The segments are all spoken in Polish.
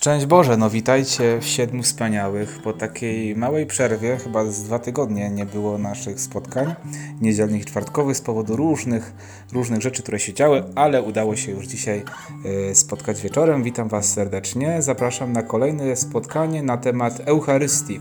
Szczęść Boże, no witajcie w Siedmiu Wspaniałych. Po takiej małej przerwie, chyba z dwa tygodnie nie było naszych spotkań niedzielnych i czwartkowych z powodu różnych, różnych rzeczy, które się działy, ale udało się już dzisiaj e, spotkać wieczorem. Witam Was serdecznie. Zapraszam na kolejne spotkanie na temat Eucharystii.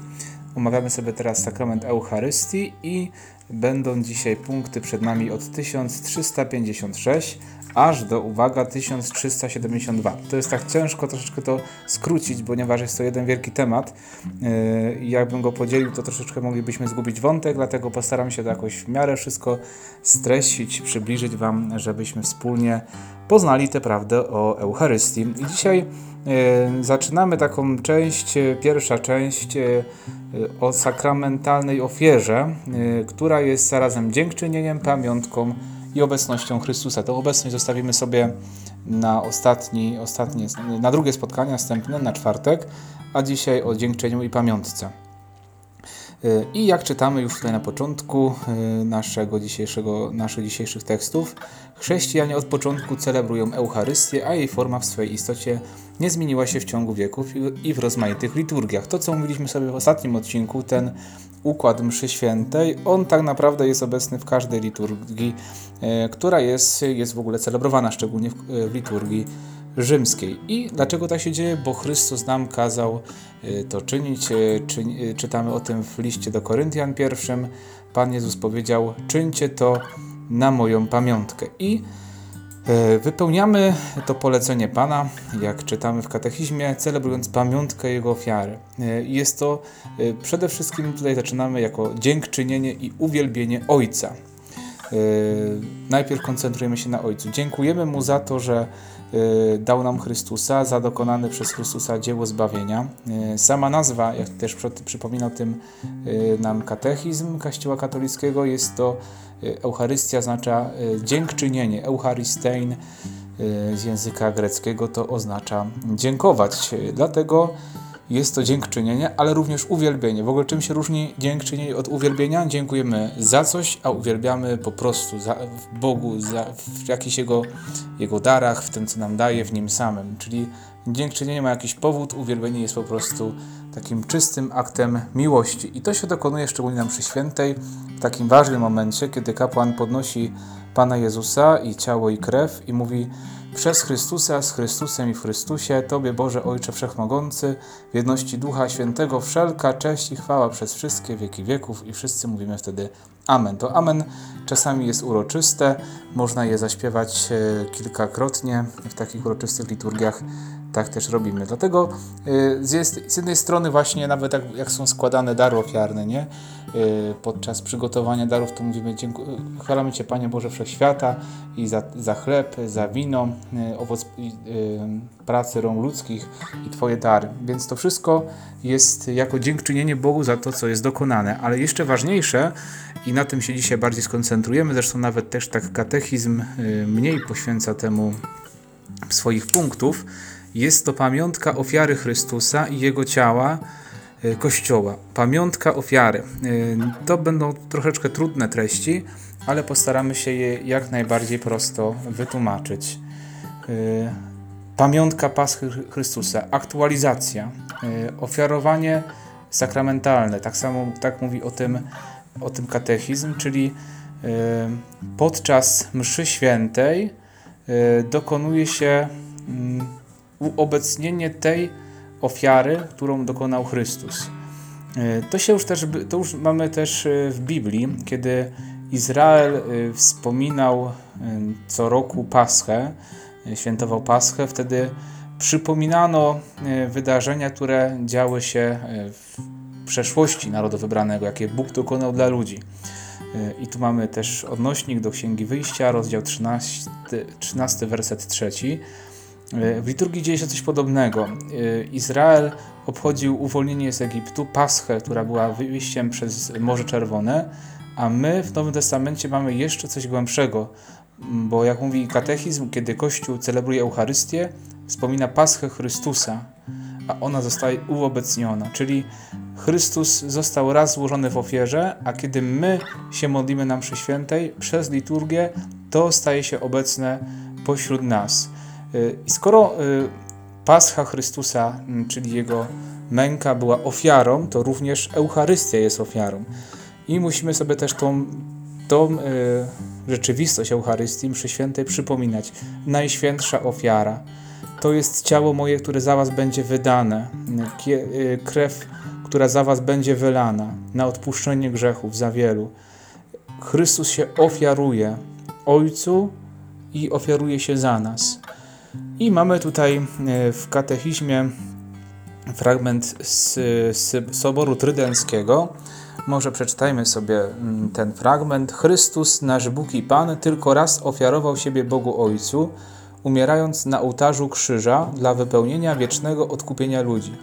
Omawiamy sobie teraz sakrament Eucharystii i będą dzisiaj punkty przed nami od 1356 aż do, uwaga, 1372. To jest tak ciężko troszeczkę to skrócić, ponieważ jest to jeden wielki temat. Yy, jakbym go podzielił, to troszeczkę moglibyśmy zgubić wątek, dlatego postaram się to jakoś w miarę wszystko streścić, przybliżyć Wam, żebyśmy wspólnie poznali tę prawdę o Eucharystii. I dzisiaj yy, zaczynamy taką część, pierwsza część o sakramentalnej ofierze, która jest zarazem dziękczynieniem, pamiątką i obecnością Chrystusa. Tę obecność zostawimy sobie na ostatni, ostatnie, na drugie spotkanie następne, na czwartek, a dzisiaj o dziękczeniu i pamiątce. Y, I jak czytamy już tutaj na początku y, naszego dzisiejszego, naszych dzisiejszych tekstów, chrześcijanie od początku celebrują Eucharystię, a jej forma w swojej istocie nie zmieniła się w ciągu wieków i w rozmaitych liturgiach. To, co mówiliśmy sobie w ostatnim odcinku, ten układ mszy świętej, on tak naprawdę jest obecny w każdej liturgii, y, która jest, jest w ogóle celebrowana, szczególnie w liturgii rzymskiej. I dlaczego tak się dzieje? Bo Chrystus nam kazał y, to czynić. Y, y, czytamy o tym w liście do Koryntian pierwszym. Pan Jezus powiedział: Czyńcie to na moją pamiątkę. I Wypełniamy to polecenie Pana, jak czytamy w katechizmie, celebrując pamiątkę Jego ofiary. Jest to przede wszystkim, tutaj zaczynamy jako dziękczynienie i uwielbienie Ojca. Najpierw koncentrujemy się na Ojcu. Dziękujemy Mu za to, że Y, dał nam Chrystusa, za dokonane przez Chrystusa dzieło zbawienia. Y, sama nazwa, jak też przypominał tym y, nam katechizm Kościoła katolickiego, jest to Eucharystia, oznacza dziękczynienie. Eucharistein z języka greckiego to oznacza dziękować. Dlatego jest to dziękczynienie, ale również uwielbienie. W ogóle czym się różni dziękczynienie od uwielbienia? Dziękujemy za coś, a uwielbiamy po prostu za, w Bogu, za, w jakichś jego, jego darach, w tym, co nam daje, w Nim samym. Czyli dziękczynienie ma jakiś powód, uwielbienie jest po prostu takim czystym aktem miłości. I to się dokonuje szczególnie na mszy świętej, w takim ważnym momencie, kiedy kapłan podnosi Pana Jezusa i ciało i krew i mówi przez Chrystusa, z Chrystusem i w Chrystusie, Tobie Boże Ojcze Wszechmogący, w jedności Ducha Świętego, wszelka cześć i chwała przez wszystkie wieki wieków. I wszyscy mówimy wtedy Amen. To Amen czasami jest uroczyste, można je zaśpiewać e, kilkakrotnie w takich uroczystych liturgiach tak też robimy. Dlatego y, z, jednej strony właśnie nawet jak, jak są składane dary ofiarne, nie? Y, podczas przygotowania darów to mówimy chwalamy Cię Panie Boże Wszechświata i za, za chleb, za wino, y, owoc pracy rąk ludzkich i Twoje dary. Więc to wszystko jest jako dziękczynienie Bogu za to, co jest dokonane. Ale jeszcze ważniejsze i na tym się dzisiaj bardziej skoncentrujemy, zresztą nawet też tak katechizm mniej poświęca temu swoich punktów, jest to pamiątka ofiary Chrystusa i Jego ciała, e, Kościoła. Pamiątka ofiary. E, to będą troszeczkę trudne treści, ale postaramy się je jak najbardziej prosto wytłumaczyć. E, pamiątka Paschy Chrystusa, aktualizacja, ofiarowanie sakramentalne, tak samo tak mówi o tym, o tym katechizm, czyli podczas mszy świętej dokonuje się mm, uobecnienie tej ofiary, którą dokonał Chrystus. E, to się już też, to już mamy też e, w Biblii, kiedy Izrael e, wspominał co roku Paschę, świętował Paschę, wtedy przypominano wydarzenia, które działy się w przeszłości narodu wybranego, jakie Bóg dokonał dla ludzi. I tu mamy też odnośnik do Księgi Wyjścia, rozdział 13, 13 werset 3. W liturgii dzieje się coś podobnego. Izrael obchodził uwolnienie z Egiptu, Paschę, która była wyjściem przez Morze Czerwone, a my w Nowym Testamencie mamy jeszcze coś głębszego, bo jak mówi katechizm, kiedy Kościół celebruje Eucharystię, wspomina Paschę Chrystusa, a ona zostaje uobecniona, czyli Chrystus został raz złożony w ofierze, a kiedy my się modlimy na mszy świętej przez liturgię, to staje się obecne pośród nas. Y, I skoro y, Pascha Chrystusa, mm, czyli Jego męka była ofiarą, to również Eucharystia jest ofiarą. I musimy sobie też tą, tą y, rzeczywistość Eucharystii, mszy świętej przypominać. Najświętsza ofiara. To jest ciało moje, które za was będzie wydane. Krew, która za was będzie wylana na odpuszczenie grzechów za wielu. Chrystus się ofiaruje Ojcu i ofiaruje się za nas. I mamy tutaj y, w katechizmie fragment z, z Soboru Trydenckiego. Może przeczytajmy sobie mm, ten fragment. Chrystus, nasz Bóg i Pan, tylko raz ofiarował siebie Bogu Ojcu, umierając na ołtarzu krzyża dla wypełnienia wiecznego odkupienia ludzi.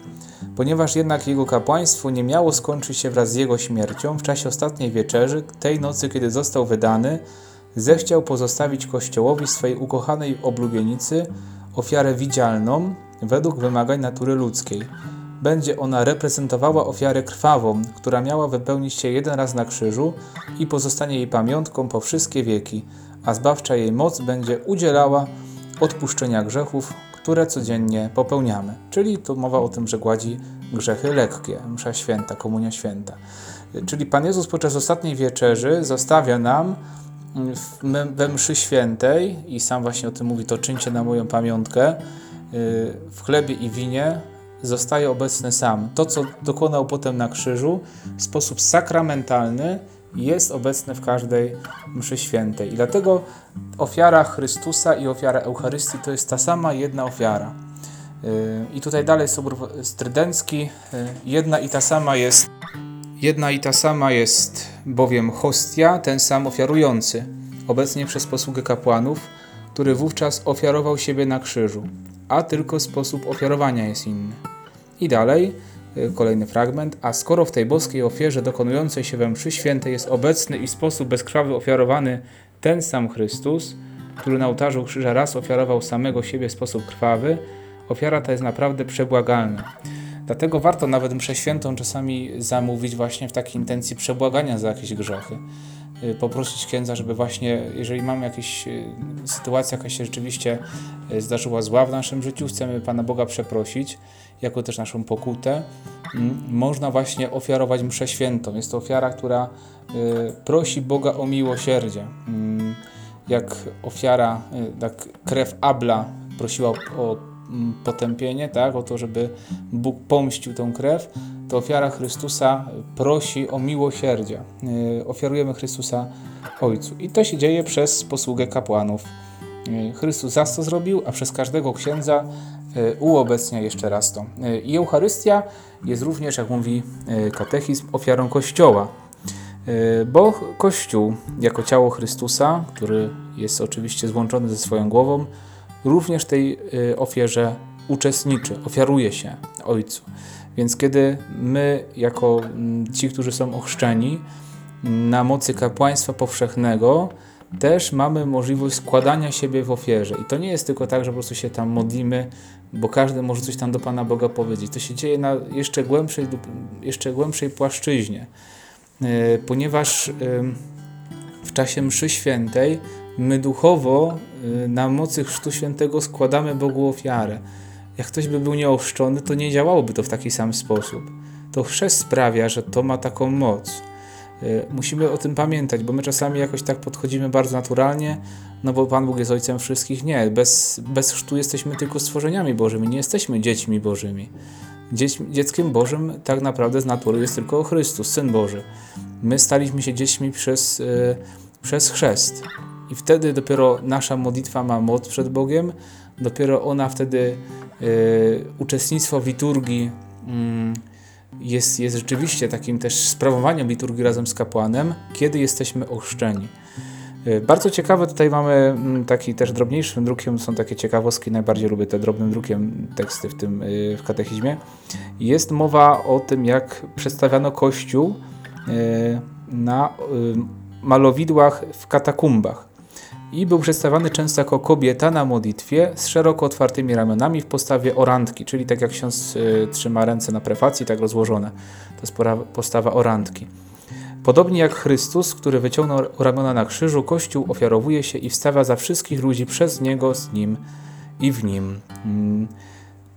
Ponieważ jednak jego kapłaństwo nie miało skończyć się wraz z jego śmiercią, w czasie ostatniej wieczerzy, tej nocy, kiedy został wydany, zechciał pozostawić Kościołowi swojej ukochanej oblubienicy ofiarę widzialną według wymagań natury ludzkiej. Będzie ona reprezentowała ofiarę krwawą, która miała wypełnić się jeden raz na krzyżu i pozostanie jej pamiątką po wszystkie wieki, a zbawcza jej moc będzie udzielała odpuszczenia grzechów, które codziennie popełniamy. Czyli tu mowa o tym, że gładzi grzechy lekkie, msza święta, komunia święta. Czyli Pan Jezus podczas ostatniej wieczerzy zostawia nam we mszy świętej i sam właśnie o tym mówi, to czyńcie na moją pamiątkę, y, w chlebie i winie zostaje obecny sam. To, co dokonał potem na krzyżu, w sposób sakramentalny jest obecne w każdej mszy świętej. I dlatego ofiara Chrystusa i ofiara Eucharystii to jest ta sama jedna ofiara. Y, I tutaj dalej Sobór Strydencki, y, jedna i ta sama jest Jedna i ta sama jest bowiem hostia, ten sam ofiarujący, obecnie przez posługę kapłanów, który wówczas ofiarował siebie na krzyżu, a tylko sposób ofiarowania jest inny. I dalej, y, kolejny fragment, a skoro w tej boskiej ofierze dokonującej się we mszy świętej jest obecny i sposób bezkrwawy ofiarowany ten sam Chrystus, który na ołtarzu krzyża raz ofiarował samego siebie w sposób krwawy, ofiara ta jest naprawdę przebłagalna. Dlatego warto nawet mszę świętą czasami zamówić właśnie w takiej intencji przebłagania za jakieś grzechy. Y, poprosić księdza, żeby właśnie, jeżeli mamy jakieś y, sytuacja, jaka się rzeczywiście y, zdarzyła zła w naszym życiu, chcemy Pana Boga przeprosić, jako też naszą pokutę, mm, można właśnie ofiarować mszę świętą. Jest to ofiara, która prosi Boga o miłosierdzie. Mm, jak ofiara, tak krew Abla prosiła o potępienie, tak, o to, żeby Bóg pomścił tą krew, to ofiara Chrystusa prosi o miłosierdzie. Y, ofiarujemy Chrystusa Ojcu. I to się dzieje przez posługę kapłanów. Y, Chrystus zas to zrobił, a przez każdego księdza y, uobecnia jeszcze raz to. I Eucharystia jest również, jak mówi katechizm, ofiarą Kościoła. Bo Kościół, jako ciało Chrystusa, który jest oczywiście złączony ze swoją głową, również tej y, ofierze uczestniczy, ofiaruje się Ojcu. Więc kiedy my, jako mm, ci, którzy są ochrzczeni, na mocy kapłaństwa powszechnego, też mamy możliwość składania siebie w ofierze. I to nie jest tylko tak, że po prostu się tam modlimy, bo każdy może coś tam do Pana Boga powiedzieć. To się dzieje na jeszcze głębszej, jeszcze głębszej płaszczyźnie, y, ponieważ w czasie mszy świętej my duchowo y, na mocy Chrztu Świętego składamy Bogu ofiarę. Jak ktoś by był nieochrzczony, to nie działałoby to w taki sam sposób. To chrzest sprawia, że to ma taką moc. Y, musimy o tym pamiętać, bo my czasami jakoś tak podchodzimy bardzo naturalnie, no bo Pan Bóg jest Ojcem wszystkich. Nie, bez, bez chrztu jesteśmy tylko stworzeniami Bożymi, nie jesteśmy dziećmi Bożymi. Dzieckiem Bożym tak naprawdę z natury jest tylko Chrystus, Syn Boży. My staliśmy się dziećmi przez, yy, przez chrzest. I wtedy dopiero nasza modlitwa ma moc przed Bogiem, dopiero ona wtedy, y, uczestnictwo w liturgii y, jest, jest rzeczywiście takim też sprawowaniem liturgii razem z kapłanem, kiedy jesteśmy ochrzczeni. Y, bardzo ciekawe, tutaj mamy mm, taki też drobniejszym drukiem, są takie ciekawostki, najbardziej lubię te drobnym drukiem teksty w tym y, w katechizmie. Jest mowa o tym, jak przedstawiano Kościół na malowidłach w katakumbach i był przedstawiany często jako kobieta na modlitwie z szeroko otwartymi ramionami w postawie orantki, czyli tak jak ksiądz y, trzyma ręce na prefacji, tak rozłożone. To jest postawa orantki. Podobnie jak Chrystus, który wyciągnął ramiona na krzyżu, Kościół ofiarowuje się i wstawia za wszystkich ludzi przez Niego, z Nim i w Nim. Mm.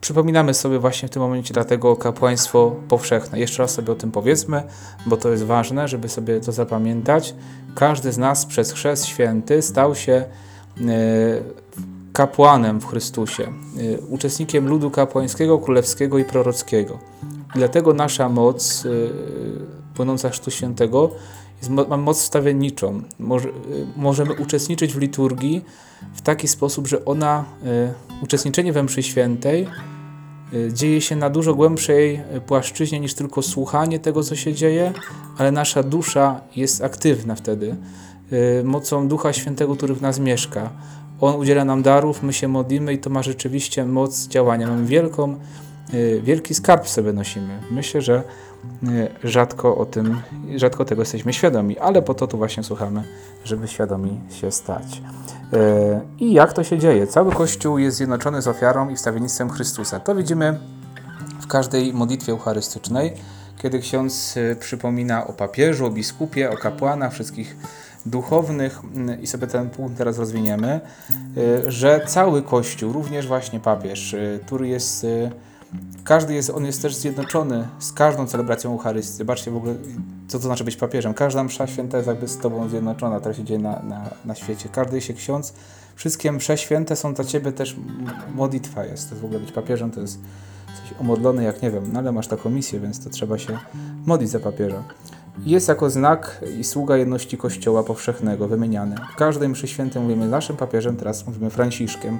Przypominamy sobie właśnie w tym momencie dlatego kapłaństwo powszechne. Jeszcze raz sobie o tym powiedzmy, bo to jest ważne, żeby sobie to zapamiętać. Każdy z nas przez chrzest święty stał się e, kapłanem w Chrystusie, e, uczestnikiem ludu kapłańskiego, królewskiego i prorockiego. Dlatego nasza moc e, płynąca z Chrztu Świętego ma moc wstawienniczą. Może, możemy uczestniczyć w liturgii w taki sposób, że ona, uczestniczenie we mszy świętej dzieje się na dużo głębszej płaszczyźnie niż tylko słuchanie tego, co się dzieje, ale nasza dusza jest aktywna wtedy. Mocą Ducha Świętego, który w nas mieszka. On udziela nam darów, my się modlimy i to ma rzeczywiście moc działania. Mamy wielką, wielki skarb sobie nosimy. Myślę, że rzadko o tym, rzadko tego jesteśmy świadomi, ale po to tu właśnie słuchamy, żeby świadomi się stać. I jak to się dzieje? Cały Kościół jest zjednoczony z ofiarą i wstawiennictwem Chrystusa. To widzimy w każdej modlitwie eucharystycznej, kiedy ksiądz przypomina o papieżu, o biskupie, o kapłanach, wszystkich duchownych i sobie ten punkt teraz rozwiniemy, że cały Kościół, również właśnie papież, który jest każdy jest, on jest też zjednoczony z każdą celebracją Eucharystii. Zobaczcie w ogóle, co to znaczy być papieżem. Każda msza święta jest jakby z Tobą zjednoczona, która się dzieje na, na, na świecie. Każdy się ksiądz, wszystkie msze święte są dla Ciebie też modlitwa jest. To jest w ogóle być papieżem, to jest coś omodlony jak nie wiem, no ale masz taką misję, więc to trzeba się modlić za papieża. Jest jako znak i sługa jedności Kościoła powszechnego wymieniany. W każdej mszy świętej mówimy naszym papieżem, teraz mówimy Franciszkiem.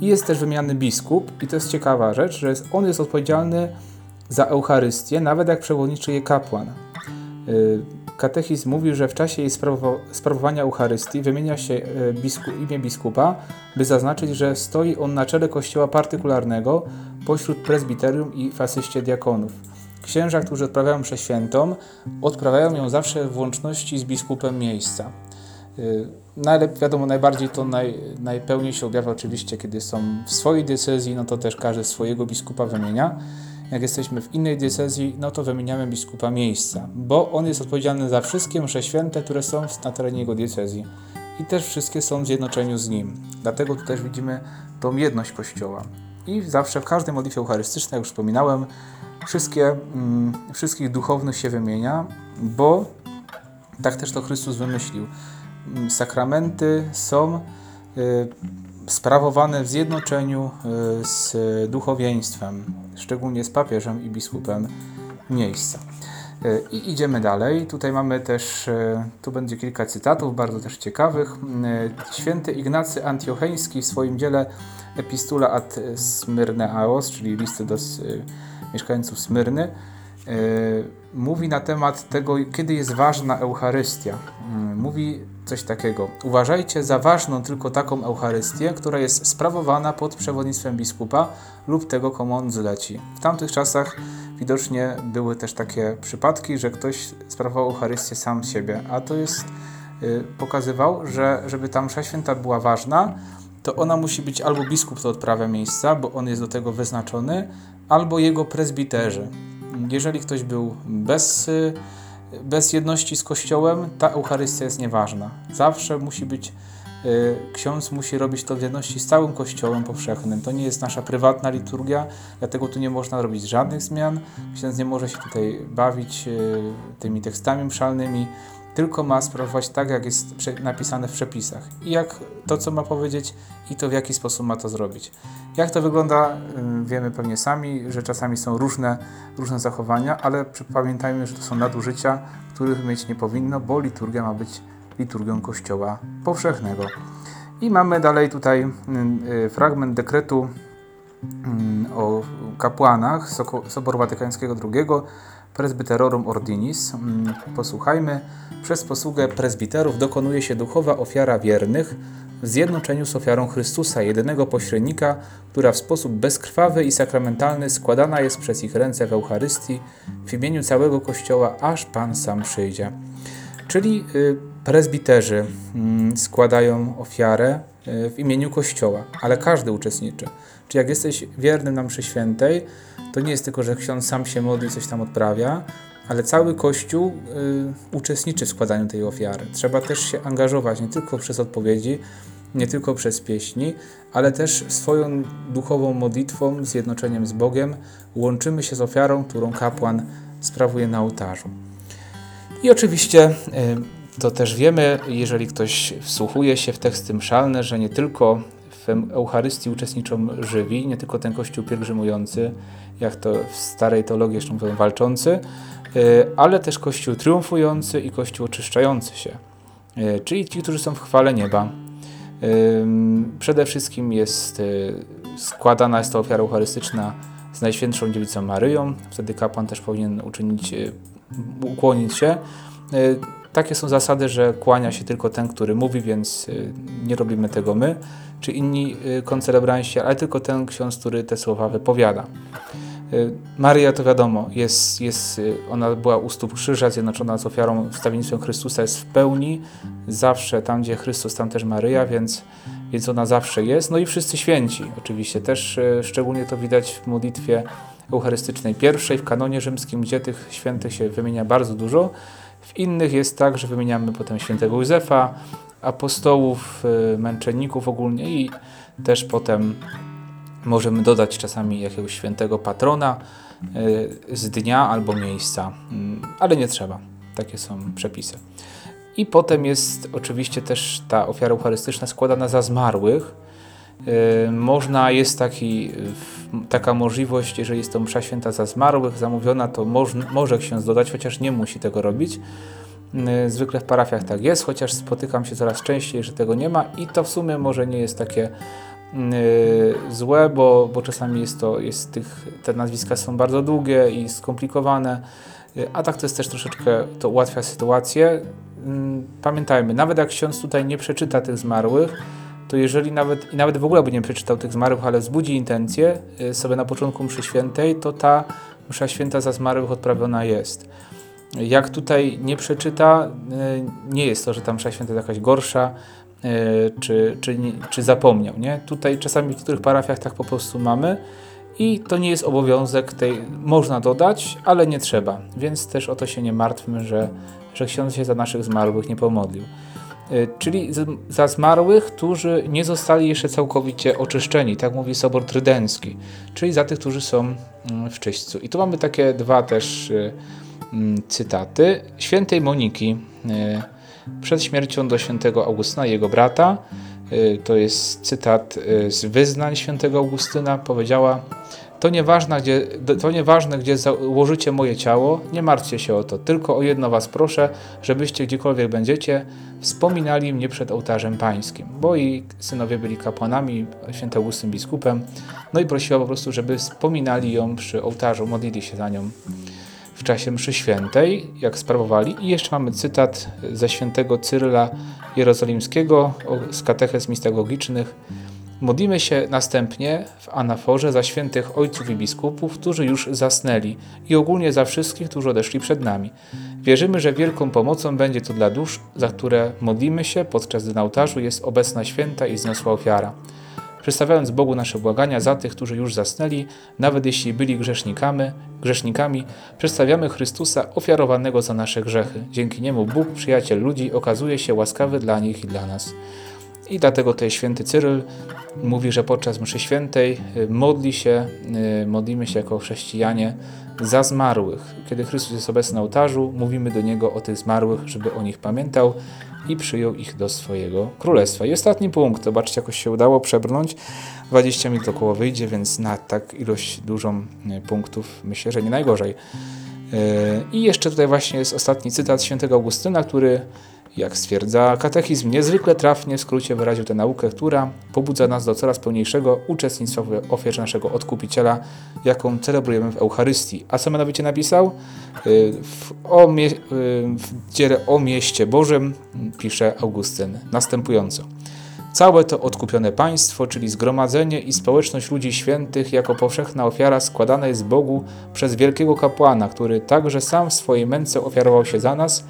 I jest też wymieniany biskup, i to jest ciekawa rzecz, że jest, on jest odpowiedzialny za Eucharystię, nawet jak przewodniczy je kapłan. Y, katechizm mówi, że w czasie jej sprawowania Eucharystii wymienia się y, biskup, imię biskupa, by zaznaczyć, że stoi on na czele kościoła partykularnego pośród prezbiterium i w asyście diakonów. Księża, którzy odprawiają mszę świętą, odprawiają ją zawsze w łączności z biskupem miejsca. Y, najlepiej, wiadomo, najbardziej to naj, najpełniej się objawia oczywiście, kiedy są w swojej diecezji, no to też każdy swojego biskupa wymienia. Jak jesteśmy w innej diecezji, no to wymieniamy biskupa miejsca, bo on jest odpowiedzialny za wszystkie msze święte, które są na terenie jego diecezji. I też wszystkie są w zjednoczeniu z nim. Dlatego tu też widzimy tą jedność Kościoła. I zawsze w każdej modlitwie eucharystycznej, jak już wspominałem, wszystkie, mm, wszystkich duchownych się wymienia, bo tak też to Chrystus wymyślił sakramenty są y, sprawowane w zjednoczeniu y, z duchowieństwem, szczególnie z papieżem i biskupem miejsca. Y, I idziemy dalej. Tutaj mamy też, tu będzie kilka cytatów, bardzo też ciekawych. Święty Ignacy Antiocheński w swoim dziele Epistula ad Smyrneaos, czyli listy do mieszkańców Smyrny, mówi na temat tego, kiedy jest ważna Eucharystia. Mówi coś takiego. Uważajcie za ważną tylko taką Eucharystię, która jest sprawowana pod przewodnictwem biskupa lub tego, komu on zleci. W tamtych czasach widocznie były też takie przypadki, że ktoś sprawował Eucharystię sam z siebie, a to jest y, pokazywał, że żeby ta msza święta była ważna, to ona musi być albo biskup to odprawia miejsca, bo on jest do tego wyznaczony, albo jego prezbiterzy. Jeżeli ktoś był bez y, bez jedności z Kościołem ta Eucharystia jest nieważna. Zawsze musi być, y, ksiądz musi robić to w jedności z całym Kościołem powszechnym. To nie jest nasza prywatna liturgia, dlatego tu nie można robić żadnych zmian. Ksiądz nie może się tutaj bawić y, tymi tekstami mszalnymi, tylko ma sprawować tak, jak jest napisane w przepisach. I jak to, co ma powiedzieć, i to w jaki sposób ma to zrobić. Jak to wygląda, wiemy pewnie sami, że czasami są różne, różne zachowania, ale pamiętajmy, że to są nadużycia, których mieć nie powinno, bo liturgia ma być liturgią Kościoła powszechnego. I mamy dalej tutaj y, fragment dekretu o kapłanach Soboru Watykańskiego II, Presbyterorum Ordinis. Posłuchajmy. Przez posługę prezbiterów dokonuje się duchowa ofiara wiernych, w zjednoczeniu z ofiarą Chrystusa, jedynego pośrednika, która w sposób bezkrwawy i sakramentalny składana jest przez ich ręce w Eucharystii w imieniu całego Kościoła, aż Pan sam przyjdzie. Czyli y, prezbiterzy mm, składają ofiarę y, w imieniu Kościoła, ale każdy uczestniczy. Czyli jak jesteś wiernym na mszy świętej, to nie jest tylko, że ksiądz sam się modli, coś tam odprawia, ale cały Kościół y, uczestniczy w składaniu tej ofiary. Trzeba też się angażować, nie tylko przez odpowiedzi, nie tylko przez pieśni, ale też swoją duchową modlitwą, zjednoczeniem z Bogiem łączymy się z ofiarą, którą kapłan sprawuje na ołtarzu. I oczywiście e, to też wiemy, jeżeli ktoś wsłuchuje się w teksty mszalne, że nie tylko w Eucharystii uczestniczą żywi, nie tylko ten kościół pielgrzymujący, jak to w starej teologii jeszcze mówią, walczący, e, ale też kościół triumfujący i kościół oczyszczający się, e, czyli ci, którzy są w chwale nieba. Przede wszystkim jest składana jest to ofiara eucharystyczna z Najświętszą Dziewicą Maryją. Wtedy kapłan też powinien uczynić, ukłonić się takie są zasady, że kłania się tylko ten, który mówi, więc y, nie robimy tego my, czy inni y, koncelebranci, ale tylko ten ksiądz, który te słowa wypowiada. Y, Maria to wiadomo, jest, jest, ona była u stóp krzyża, zjednoczona z ofiarą wstawiennictwem Chrystusa, jest w pełni, zawsze tam, gdzie Chrystus, tam też Maryja, więc, więc ona zawsze jest. No i wszyscy święci, oczywiście, też szczególnie to widać w modlitwie eucharystycznej pierwszej, w kanonie rzymskim, gdzie tych świętych się wymienia bardzo dużo. W innych jest tak, że wymieniamy potem świętego Józefa, apostołów, y, męczenników ogólnie i też potem możemy dodać czasami jakiegoś świętego patrona y, z dnia albo miejsca, mm, ale nie trzeba. Takie są przepisy. I potem jest oczywiście też ta ofiara eucharystyczna składana za zmarłych. Y, można, jest taki, taka możliwość, jeżeli jest to msza święta za zmarłych zamówiona, to można, może ksiądz dodać, chociaż nie musi tego robić. Y, zwykle w parafiach tak jest, chociaż spotykam się coraz częściej, że tego nie ma i to w sumie może nie jest takie złe, bo, bo czasami jest to, jest tych, te nazwiska są bardzo długie i skomplikowane, a tak to jest też troszeczkę, to ułatwia sytuację. Pamiętajmy, nawet jak ksiądz tutaj nie przeczyta tych zmarłych, to jeżeli nawet, i nawet w ogóle by nie przeczytał tych zmarłych, ale wzbudzi intencję y, sobie na początku mszy świętej, to ta msza święta za zmarłych odprawiona jest. Jak tutaj nie przeczyta, y, nie jest to, że ta msza święta jest jakaś gorsza, y, czy, czy, czy zapomniał. Nie? Tutaj czasami w niektórych parafiach tak po prostu mamy i to nie jest obowiązek tej, można dodać, ale nie trzeba, więc też o to się nie martwmy, że, że ksiądz się za naszych zmarłych nie pomodlił. E, czyli za zmarłych, którzy nie zostali jeszcze całkowicie oczyszczeni, tak mówi Sobor Trydencki, czyli za tych, którzy są mm, w czyśćcu. I tu mamy takie dwa też e, mm, cytaty. Świętej Moniki e, przed śmiercią do świętego Augustyna, jego brata, to jest cytat z wyznań świętego Augustyna, powiedziała to nieważne, gdzie, to nieważne, gdzie założycie moje ciało, nie martwcie się o to. Tylko o jedno was proszę, żebyście gdziekolwiek będziecie, wspominali mnie przed ołtarzem pańskim. Bo i synowie byli kapłanami, święty Augustyn biskupem. No i prosiła po prostu, żeby wspominali ją przy ołtarzu, modlili się za nią w czasie mszy świętej, jak sprawowali. I jeszcze mamy cytat ze świętego Cyryla Jerozolimskiego z katechez mistagogicznych, Modlimy się następnie w anaforze za świętych ojców i biskupów, którzy już zasnęli i ogólnie za wszystkich, którzy odeszli przed nami. Wierzymy, że wielką pomocą będzie to dla dusz, za które modlimy się, podczas gdy na ołtarzu jest obecna święta i zniosła ofiara. Przedstawiając Bogu nasze błagania za tych, którzy już zasnęli, nawet jeśli byli grzesznikami, grzesznikami, przedstawiamy Chrystusa ofiarowanego za nasze grzechy. Dzięki Niemu Bóg, przyjaciel ludzi, okazuje się łaskawy dla nich i dla nas. I dlatego tutaj święty Cyryl mówi, że podczas mszy świętej y, modli się, y, modlimy się jako chrześcijanie za zmarłych. Kiedy Chrystus jest obecny na ołtarzu, mówimy do Niego o tych zmarłych, żeby o nich pamiętał i przyjął ich do swojego królestwa. I ostatni punkt, zobaczcie, jakoś się udało przebrnąć. 20 minut około wyjdzie, więc na tak ilość dużą y, punktów myślę, że nie najgorzej. I jeszcze tutaj właśnie jest ostatni cytat świętego Augustyna, który jak stwierdza katechizm, niezwykle trafnie w skrócie wyraził tę naukę, która pobudza nas do coraz pełniejszego uczestnictwa w ofierze naszego Odkupiciela, jaką celebrujemy w Eucharystii. A co mianowicie napisał? Y, w, o y, w dziele o mieście Bożym pisze Augustyn następująco. Całe to odkupione państwo, czyli zgromadzenie i społeczność ludzi świętych jako powszechna ofiara składana jest Bogu przez wielkiego kapłana, który także sam w swojej męce ofiarował się za nas,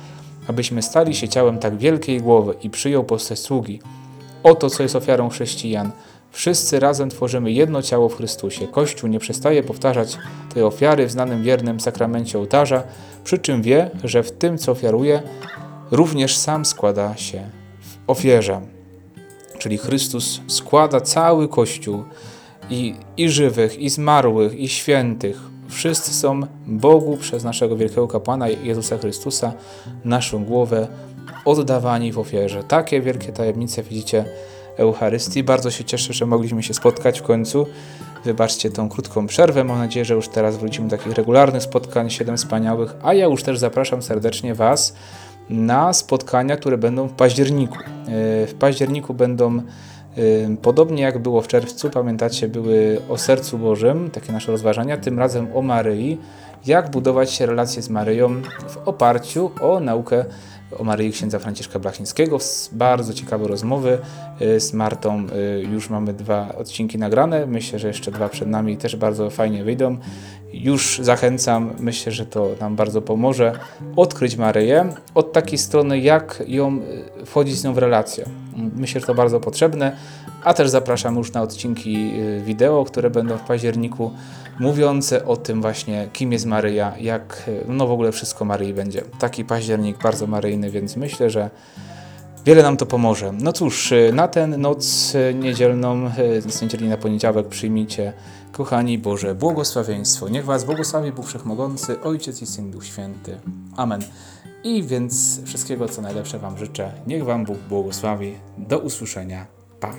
abyśmy stali się ciałem tak wielkiej głowy i przyjął postać sługi. Oto, co jest ofiarą chrześcijan. Wszyscy razem tworzymy jedno ciało w Chrystusie. Kościół nie przestaje powtarzać tej ofiary w znanym wiernym sakramencie ołtarza, przy czym wie, że w tym, co ofiaruje, również sam składa się w ofierze. czyli Chrystus składa cały Kościół i, i żywych, i zmarłych, i świętych. Wszyscy są Bogu przez naszego wielkiego kapłana Jezusa Chrystusa, naszą głowę, oddawani w ofierze. Takie wielkie tajemnice widzicie Eucharystii. Bardzo się cieszę, że mogliśmy się spotkać w końcu. Wybaczcie tą krótką przerwę. Mam nadzieję, że już teraz wrócimy do takich regularnych spotkań, siedem wspaniałych. A ja już też zapraszam serdecznie Was na spotkania, które będą w październiku. Yy, W październiku będą podobnie jak było w czerwcu, pamiętacie, były o sercu Bożym, takie nasze rozważania, tym razem o Maryi, jak budować się relacje z Maryją w oparciu o naukę o Maryi księdza Franciszka Blachnickiego. Bardzo ciekawe rozmowy y, z Martą. y, Już mamy dwa odcinki nagrane. Myślę, że jeszcze dwa przed nami też bardzo fajnie wyjdą. Już zachęcam, myślę, że to nam bardzo pomoże odkryć Maryję od takiej strony, jak ją y, wchodzić z nią w relację. Myślę, że to bardzo potrzebne, a też zapraszam już na odcinki y, wideo, które będą w październiku, mówiące o tym właśnie, kim jest Maryja, jak, y, no w ogóle wszystko Maryi będzie. Taki październik bardzo maryjny, więc myślę, że Wiele nam to pomoże. No cóż, na tę noc niedzielną, z niedzieli na poniedziałek przyjmijcie, kochani Boże, błogosławieństwo. Niech Was błogosławi Bóg Wszechmogący, Ojciec i Syn, Duch Święty. Amen. I więc wszystkiego, co najlepsze Wam życzę. Niech Wam Bóg błogosławi. Do usłyszenia. Pa.